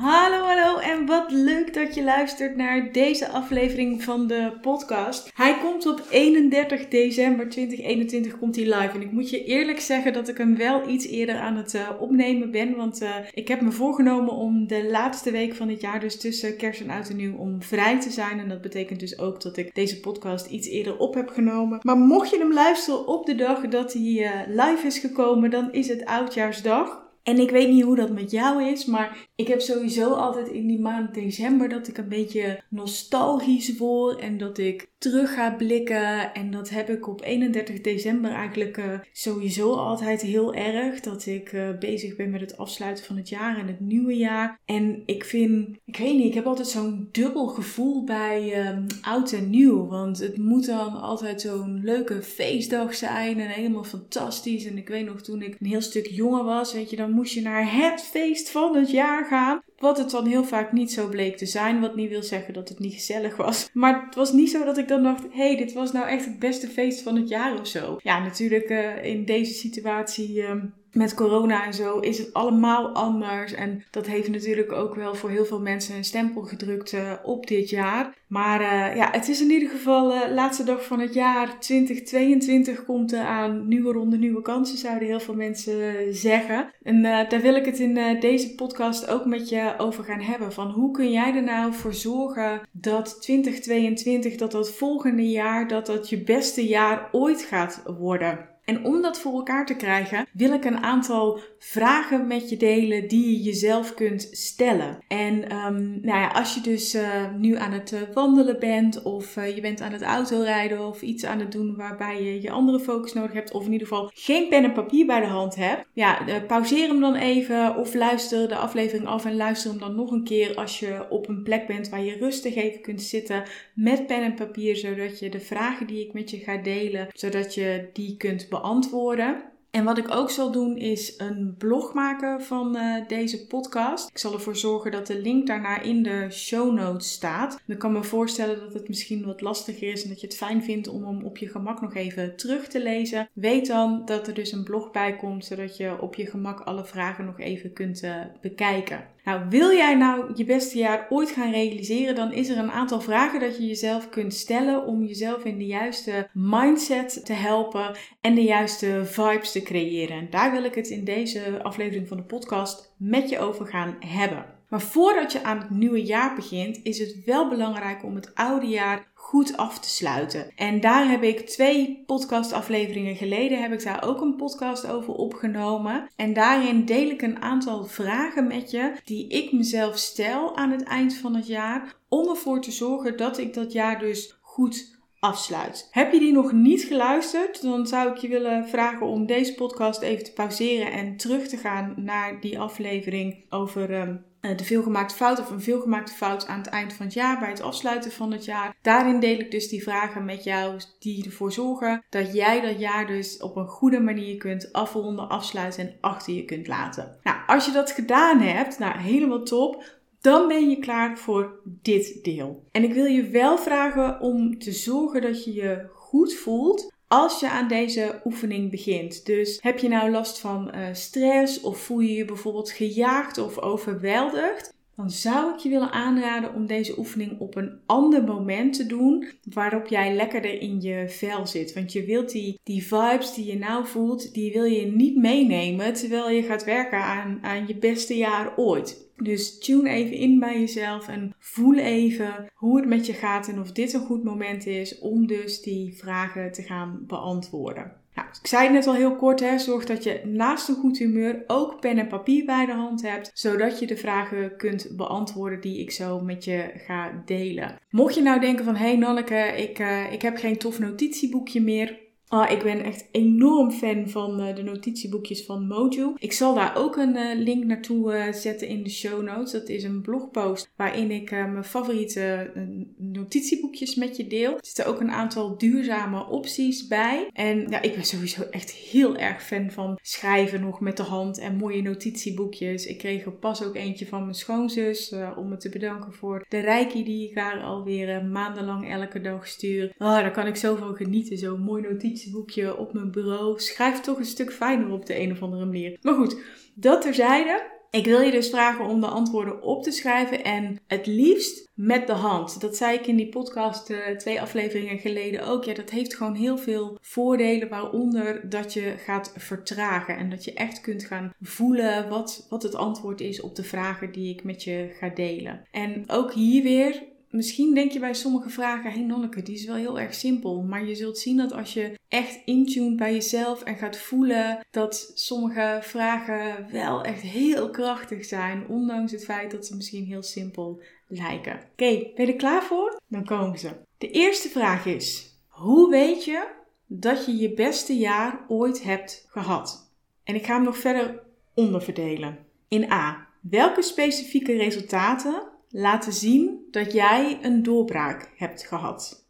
Hallo, hallo en wat leuk dat je luistert naar deze aflevering van de podcast. Hij komt op 31 december 2021 komt hij live en ik moet je eerlijk zeggen dat ik hem wel iets eerder aan het uh, opnemen ben, want uh, ik heb me voorgenomen om de laatste week van het jaar, dus tussen kerst en oud en nieuw, om vrij te zijn en dat betekent dus ook dat ik deze podcast iets eerder op heb genomen. Maar mocht je hem luisteren op de dag dat hij uh, live is gekomen, dan is het oudjaarsdag. En ik weet niet hoe dat met jou is, maar ik heb sowieso altijd in die maand december dat ik een beetje nostalgisch word en dat ik terug ga blikken. En dat heb ik op 31 december eigenlijk uh, sowieso altijd heel erg. Dat ik uh, bezig ben met het afsluiten van het jaar en het nieuwe jaar. En ik vind, ik weet niet, ik heb altijd zo'n dubbel gevoel bij um, oud en nieuw. Want het moet dan altijd zo'n leuke feestdag zijn en helemaal fantastisch. En ik weet nog toen ik een heel stuk jonger was, weet je, dan moest je naar het feest van het jaar gaan. Wat het dan heel vaak niet zo bleek te zijn. Wat niet wil zeggen dat het niet gezellig was. Maar het was niet zo dat ik dan dacht: hé, hey, dit was nou echt het beste feest van het jaar of zo. Ja, natuurlijk uh, in deze situatie. Um, met corona en zo is het allemaal anders. En dat heeft natuurlijk ook wel voor heel veel mensen een stempel gedrukt uh, op dit jaar. Maar uh, ja, het is in ieder geval de uh, laatste dag van het jaar 2022 komt aan. Nieuwe ronde, nieuwe kansen, zouden heel veel mensen zeggen. En daar wil ik het in deze podcast ook met je over gaan hebben. Van hoe kun jij er nou voor zorgen dat 2022, dat dat volgende jaar, dat dat je beste jaar ooit gaat worden. En om dat voor elkaar te krijgen, wil ik een aantal vragen met je delen die je jezelf kunt stellen. En um, nou ja, als je dus uh, nu aan het uh, wandelen bent, of uh, je bent aan het autorijden, of iets aan het doen waarbij je je andere focus nodig hebt, of in ieder geval geen pen en papier bij de hand hebt, ja, pauzeer hem dan even of luister de aflevering af en luister hem dan nog een keer als je op een plek bent waar je rustig even kunt zitten met pen en papier, zodat je de vragen die ik met je ga delen, zodat je die kunt beantwoorden beantwoorden. En wat ik ook zal doen is een blog maken van uh, deze podcast. Ik zal ervoor zorgen dat de link daarna in de show notes staat. Ik kan me voorstellen dat het misschien wat lastiger is en dat je het fijn vindt om hem op je gemak nog even terug te lezen. Weet dan dat er dus een blog bij komt, zodat je op je gemak alle vragen nog even kunt uh, bekijken. Nou, wil jij nou je beste jaar ooit gaan realiseren, dan is er een aantal vragen dat je jezelf kunt stellen om jezelf in de juiste mindset te helpen en de juiste vibes te creëren. En daar wil ik het in deze aflevering van de podcast met je over gaan hebben. Maar voordat je aan het nieuwe jaar begint, is het wel belangrijk om het oude jaar goed af te sluiten. En daar heb ik twee podcastafleveringen geleden heb ik daar ook een podcast over opgenomen. En daarin deel ik een aantal vragen met je die ik mezelf stel aan het eind van het jaar om ervoor te zorgen dat ik dat jaar dus goed afsluit. Heb je die nog niet geluisterd, dan zou ik je willen vragen om deze podcast even te pauzeren en terug te gaan naar die aflevering over um, de veelgemaakte fout of een veelgemaakte fout aan het eind van het jaar, bij het afsluiten van het jaar. Daarin deel ik dus die vragen met jou die ervoor zorgen dat jij dat jaar dus op een goede manier kunt afronden, afsluiten en achter je kunt laten. Nou, als je dat gedaan hebt, nou helemaal top dan ben je klaar voor dit deel. En ik wil je wel vragen om te zorgen dat je je goed voelt als je aan deze oefening begint. Dus heb je nou last van uh, stress of voel je je bijvoorbeeld gejaagd of overweldigd? Dan zou ik je willen aanraden om deze oefening op een ander moment te doen waarop jij lekkerder in je vel zit. Want je wilt die, die vibes die je nou voelt, die wil je niet meenemen terwijl je gaat werken aan, aan je beste jaar ooit. Dus tune even in bij jezelf en voel even hoe het met je gaat en of dit een goed moment is om dus die vragen te gaan beantwoorden. Nou, ik zei het net al heel kort, hè, zorg dat je naast een goed humeur ook pen en papier bij de hand hebt, zodat je de vragen kunt beantwoorden die ik zo met je ga delen. Mocht je nou denken van, hé hey Nanneke, ik, uh, ik heb geen tof notitieboekje meer, Oh, ik ben echt enorm fan van uh, de notitieboekjes van Mojo. Ik zal daar ook een uh, link naartoe uh, zetten in de show notes. Dat is een blogpost waarin ik mijn favoriete notitieboekjes met je deel. Er zitten ook een aantal duurzame opties bij. En ja, ik ben sowieso echt heel erg fan van schrijven nog met de hand en mooie notitieboekjes. Ik kreeg er pas ook eentje van mijn schoonzus om me te bedanken voor de reiki die ik haar alweer maandenlang elke dag stuur. Oh, daar kan ik zoveel genieten. Zo'n mooi notitieboekje op mijn bureau. Schrijf toch een stuk fijner op de een of andere manier. Maar goed, dat terzijde. Ik wil je dus vragen om de antwoorden op te schrijven en het liefst met de hand. Dat zei ik in die podcast uh, twee afleveringen geleden ook. Ja, dat heeft gewoon heel veel voordelen, waaronder dat je gaat vertragen en dat je echt kunt gaan voelen wat, wat het antwoord is op de vragen die ik met je ga delen. En ook hier weer misschien denk je bij sommige vragen, hey Nonneke, die is wel heel erg simpel. Maar je zult zien dat als je echt intuned bij jezelf en gaat voelen dat sommige vragen wel echt heel krachtig zijn. Ondanks het feit dat ze misschien heel simpel lijken. Oké, ben je er klaar voor? Dan komen ze. De eerste vraag is, hoe weet je dat je je beste jaar ooit hebt gehad? En ik ga hem nog verder onderverdelen. In A. Welke specifieke resultaten laten zien dat jij een doorbraak hebt gehad?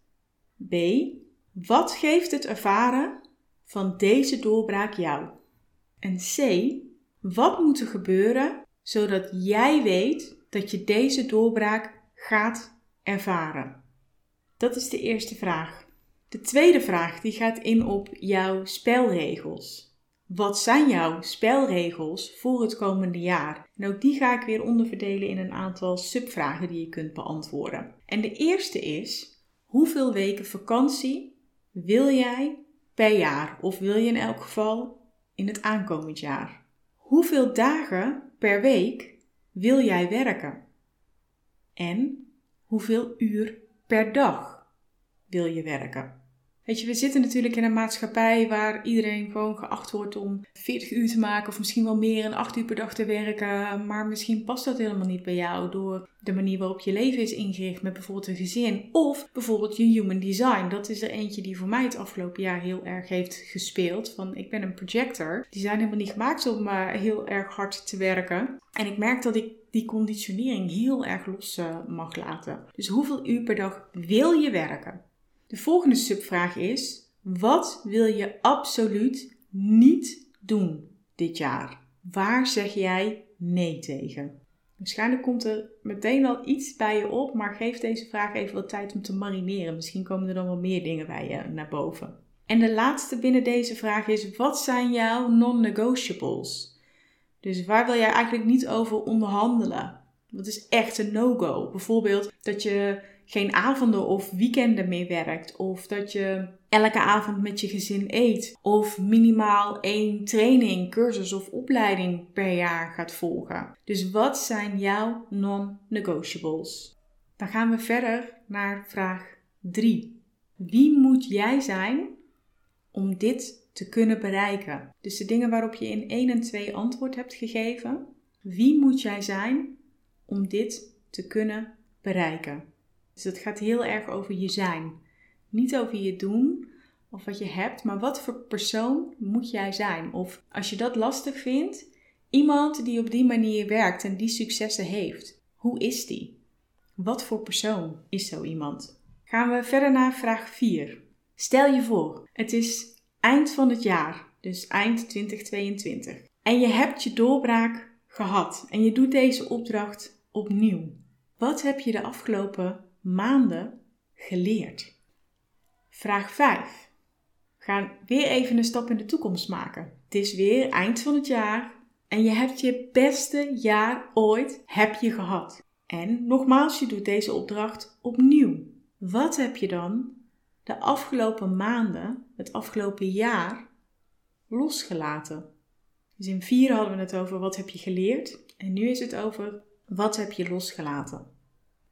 B. Wat geeft het ervaren van deze doorbraak jou? En C. Wat moet er gebeuren zodat jij weet dat je deze doorbraak gaat ervaren? Dat is de eerste vraag. De tweede vraag die gaat in op jouw spelregels. Wat zijn jouw spelregels voor het komende jaar? Ook die ga ik weer onderverdelen in een aantal subvragen die je kunt beantwoorden. En de eerste is: hoeveel weken vakantie wil jij per jaar? Of wil je in elk geval in het aankomend jaar? Hoeveel dagen per week wil jij werken? En hoeveel uur per dag wil je werken? Weet je, we zitten natuurlijk in een maatschappij waar iedereen gewoon geacht wordt om 40 uur te maken of misschien wel meer en 8 uur per dag te werken. Maar misschien past dat helemaal niet bij jou door de manier waarop je leven is ingericht met bijvoorbeeld een gezin of bijvoorbeeld je human design. Dat is er eentje die voor mij het afgelopen jaar heel erg heeft gespeeld. Van ik ben een projector. Die zijn helemaal niet gemaakt om uh, heel erg hard te werken. En ik merk dat ik die conditionering heel erg los uh, mag laten. Dus hoeveel uur per dag wil je werken? De volgende subvraag is: wat wil je absoluut niet doen dit jaar? Waar zeg jij nee tegen? Waarschijnlijk komt er meteen al iets bij je op, maar geef deze vraag even wat tijd om te marineren. Misschien komen er dan wel meer dingen bij je naar boven. En de laatste binnen deze vraag is: wat zijn jouw non-negotiables? Dus waar wil jij eigenlijk niet over onderhandelen? Wat is echt een no-go? Bijvoorbeeld dat je geen avonden of weekenden meer werkt. Of dat je elke avond met je gezin eet. Of minimaal één training, cursus of opleiding per jaar gaat volgen. Dus wat zijn jouw non-negotiables? Dan gaan we verder naar vraag 3. Wie moet jij zijn om dit te kunnen bereiken? Dus de dingen waarop je in 1 en 2 antwoord hebt gegeven. Wie moet jij zijn om dit te kunnen bereiken? Dus het gaat heel erg over je zijn. Niet over je doen of wat je hebt, maar wat voor persoon moet jij zijn? Of als je dat lastig vindt, iemand die op die manier werkt en die successen heeft. Hoe is die? Wat voor persoon is zo iemand? Gaan we verder naar vraag 4. Stel je voor, het is eind van het jaar, dus eind 2022. En je hebt je doorbraak gehad en je doet deze opdracht opnieuw. Wat heb je de afgelopen maanden geleerd? Vraag 5. We gaan weer even een stap in de toekomst maken. Het is weer eind van het jaar en je hebt je beste jaar ooit heb je gehad. En nogmaals, je doet deze opdracht opnieuw. Wat heb je dan de afgelopen maanden, het afgelopen jaar, losgelaten? Dus in 4 hadden we het over wat heb je geleerd en nu is het over wat heb je losgelaten.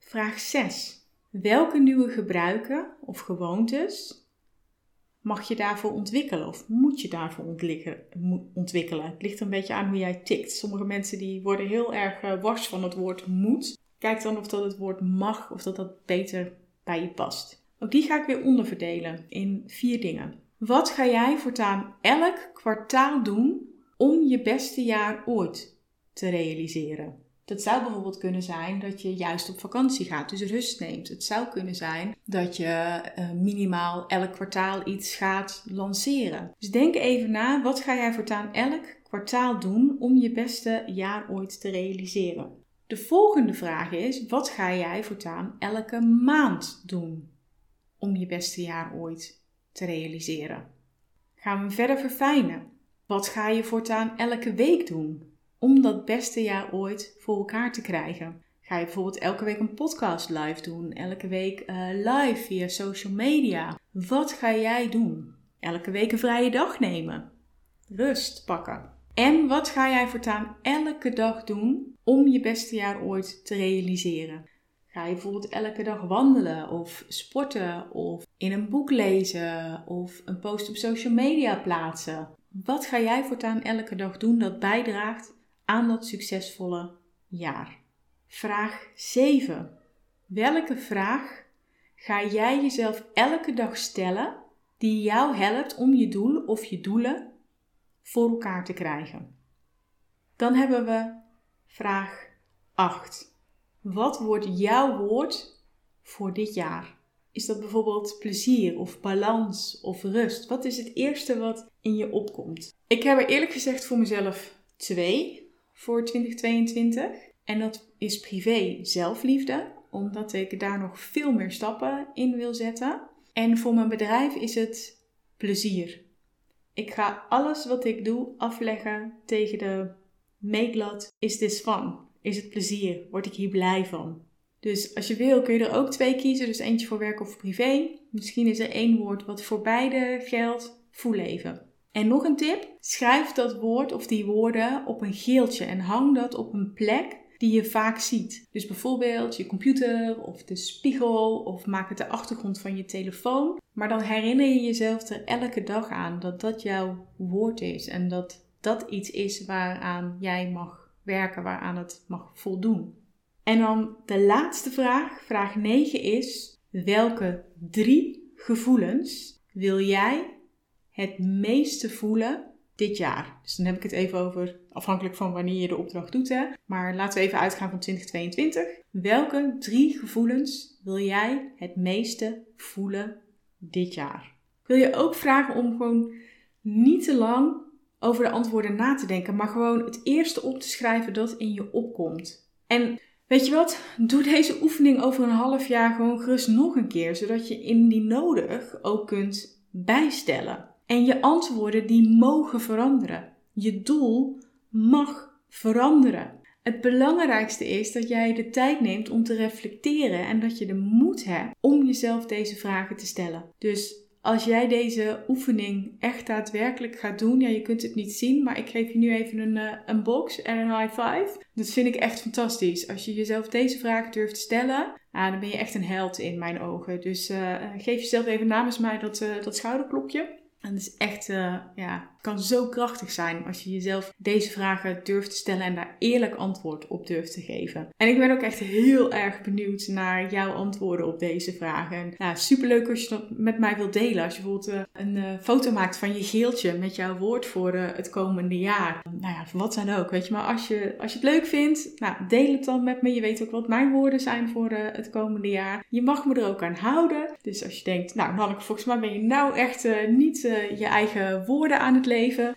Vraag 6. Welke nieuwe gebruiken of gewoontes mag je daarvoor ontwikkelen of moet je daarvoor ontwikkelen? Het ligt een beetje aan hoe jij tikt. Sommige mensen die worden heel erg uh, wars van het woord moet. Kijk dan of dat het woord mag of dat dat beter bij je past. Ook die ga ik weer onderverdelen in vier dingen. Wat ga jij voortaan elk kwartaal doen om je beste jaar ooit te realiseren? Dat zou bijvoorbeeld kunnen zijn dat je juist op vakantie gaat, dus rust neemt. Het zou kunnen zijn dat je eh, minimaal elk kwartaal iets gaat lanceren. Dus denk even na, wat ga jij voortaan elk kwartaal doen om je beste jaar ooit te realiseren? De volgende vraag is: wat ga jij voortaan elke maand doen om je beste jaar ooit te realiseren? Gaan we hem verder verfijnen? Wat ga je voortaan elke week doen om dat beste jaar ooit voor elkaar te krijgen? Ga je bijvoorbeeld elke week een podcast live doen? Elke week uh, live via social media? Wat ga jij doen? Elke week een vrije dag nemen? Rust pakken? En wat ga jij voortaan elke dag doen om je beste jaar ooit te realiseren? Ga je bijvoorbeeld elke dag wandelen of sporten of in een boek lezen of een post op social media plaatsen? Wat ga jij voortaan elke dag doen dat bijdraagt aan dat succesvolle jaar? Vraag 7. Welke vraag ga jij jezelf elke dag stellen die jou helpt om je doel of je doelen voor elkaar te krijgen? Dan hebben we vraag 8. Wat wordt jouw woord voor dit jaar? Is dat bijvoorbeeld plezier of balans of rust? Wat is het eerste wat in je opkomt? Ik heb er eerlijk gezegd voor mezelf twee voor 2022. En dat is privé zelfliefde, omdat ik daar nog veel meer stappen in wil zetten. En voor mijn bedrijf is het plezier. Ik ga alles wat ik doe afleggen tegen de meetlat: is this fun? Is het plezier? Word ik hier blij van? Dus als je wil kun je er ook twee kiezen. Dus eentje voor werk of privé. Misschien is er één woord wat voor beide geldt. Voel even. En nog een tip. Schrijf dat woord of die woorden op een geeltje en hang dat op een plek die je vaak ziet. Dus bijvoorbeeld je computer of de spiegel of maak het de achtergrond van je telefoon. Maar dan herinner je jezelf er elke dag aan dat dat jouw woord is en dat dat iets is waaraan jij mag werken, waaraan het mag voldoen. En dan de laatste vraag, vraag 9 is: welke drie gevoelens wil jij het meeste voelen dit jaar? Dus dan heb ik het even over, afhankelijk van wanneer je de opdracht doet, hè. Maar laten we even uitgaan van 2022. Welke drie gevoelens wil jij het meeste voelen dit jaar? Wil je ook vragen om gewoon niet te lang over de antwoorden na te denken, maar gewoon het eerste op te schrijven dat in je opkomt. En weet je wat? Doe deze oefening over een half jaar gewoon gerust nog een keer, zodat je indien nodig ook kunt bijstellen. En je antwoorden die mogen veranderen. Je doel mag veranderen. Het belangrijkste is dat jij de tijd neemt om te reflecteren en dat je de moed hebt om jezelf deze vragen te stellen. Dus als jij deze oefening echt daadwerkelijk gaat doen, ja, je kunt het niet zien, maar ik geef je nu even een, uh, een box en een high five. Dat vind ik echt fantastisch. Als je jezelf deze vraag durft te stellen, dan ben je echt een held in mijn ogen. Dus uh, geef jezelf even namens mij dat, uh, dat schouderklopje. En het is echt, uh, ja, kan zo krachtig zijn als je jezelf deze vragen durft te stellen en daar eerlijk antwoord op durft te geven. En ik ben ook echt heel erg benieuwd naar jouw antwoorden op deze vragen. En, nou, superleuk als je dat met mij wilt delen. Als je bijvoorbeeld uh, een uh, foto maakt van je geeltje met jouw woord voor het komende jaar. Nou ja, wat dan ook, weet je. Maar als je, als je het leuk vindt, nou, deel het dan met me. Je weet ook wat mijn woorden zijn voor het komende jaar. Je mag me er ook aan houden. Dus als je denkt, nou, Hanneke, volgens mij ben je nou echt niet je eigen woorden aan het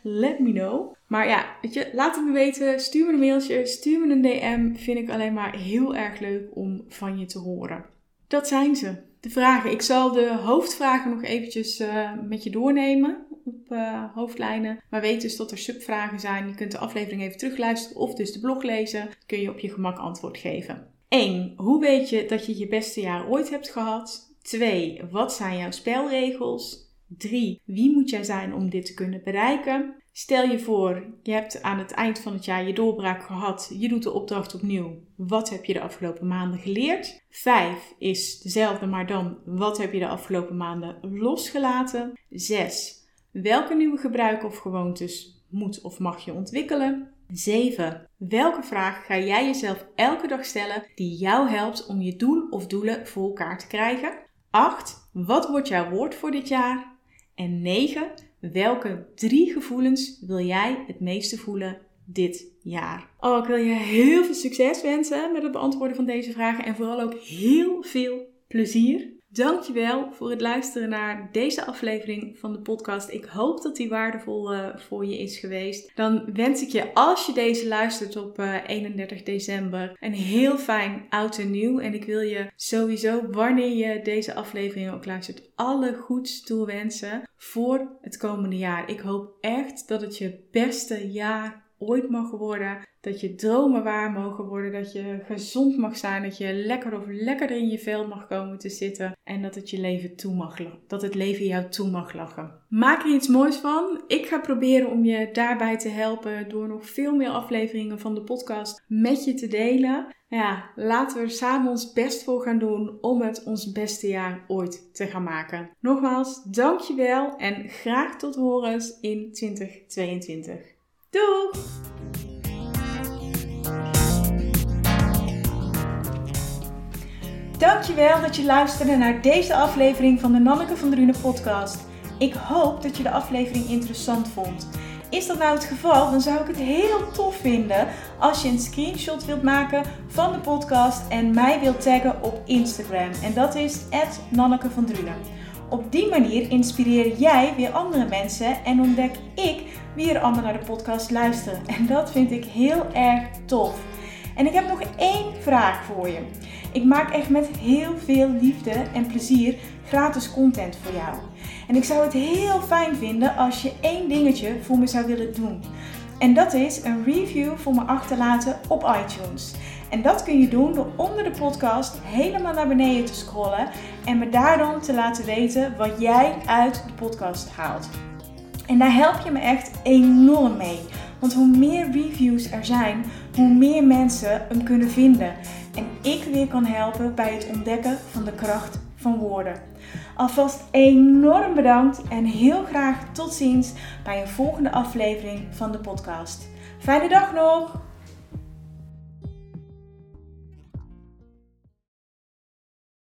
let me know. Maar ja, weet je, laat het me weten. Stuur me een mailtje, stuur me een DM. Vind ik alleen maar heel erg leuk om van je te horen. Dat zijn ze, de vragen. Ik zal de hoofdvragen nog eventjes uh, met je doornemen op uh, hoofdlijnen. Maar weet dus dat er subvragen zijn. Je kunt de aflevering even terugluisteren of dus de blog lezen. Kun je op je gemak antwoord geven. 1. Hoe weet je dat je je beste jaar ooit hebt gehad? 2. Wat zijn jouw spelregels? 3. Wie moet jij zijn om dit te kunnen bereiken? Stel je voor, je hebt aan het eind van het jaar je doorbraak gehad. Je doet de opdracht opnieuw. Wat heb je de afgelopen maanden geleerd? 5 is dezelfde, maar dan wat heb je de afgelopen maanden losgelaten? 6. Welke nieuwe gebruiken of gewoontes moet of mag je ontwikkelen? 7. Welke vraag ga jij jezelf elke dag stellen die jou helpt om je doel of doelen voor elkaar te krijgen? 8. Wat wordt jouw woord voor dit jaar? En 9. Welke drie gevoelens wil jij het meeste voelen dit jaar? Oh, ik wil je heel veel succes wensen met het beantwoorden van deze vragen en vooral ook heel veel plezier Dankjewel voor het luisteren naar deze aflevering van de podcast. Ik hoop dat die waardevol uh, voor je is geweest. Dan wens ik je, als je deze luistert op uh, eh, 31 december, een heel fijn oud en nieuw. En ik wil je sowieso, wanneer je deze aflevering ook luistert, alle goeds toewensen voor het komende jaar. Ik hoop echt dat het je beste jaar ooit mag worden. Dat je dromen waar mogen worden. Dat je gezond mag zijn. Dat je lekker of lekkerder in je vel mag komen te zitten. En dat het je leven toe mag Dat het leven jou toe mag lachen. Maak er iets moois van. Ik ga proberen om je daarbij te helpen. Door nog veel meer afleveringen van de podcast met je te delen. Ja, laten we er samen ons best voor gaan doen om het ons beste jaar ooit te gaan maken. Nogmaals, dankjewel en graag tot horens in 2022. Doeg! Dankjewel dat je luisterde naar deze aflevering van de Nanneke van Drunen podcast. Ik hoop dat je de aflevering interessant vond. Is dat nou het geval, dan zou ik het heel tof vinden als je een screenshot wilt maken van de podcast en mij wilt taggen op Instagram. En dat is Nanneke van Drunen. Op die manier inspireer jij weer andere mensen en ontdek ik wie er allemaal naar de podcast luisteren. En dat vind ik heel erg tof. En ik heb nog één vraag voor je. Ik maak echt met heel veel liefde en plezier gratis content voor jou. En ik zou het heel fijn vinden als je één dingetje voor me zou willen doen. En dat is een review voor me achterlaten op iTunes. En dat kun je doen door onder de podcast helemaal naar beneden te scrollen en me daar dan te laten weten wat jij uit de podcast haalt. En daar help je me echt enorm mee. Want hoe meer reviews er zijn, hoe meer mensen hem kunnen vinden. En ik weer kan helpen bij het ontdekken van de kracht van woorden. Alvast enorm bedankt en heel graag tot ziens bij een volgende aflevering van de podcast. Fijne dag nog!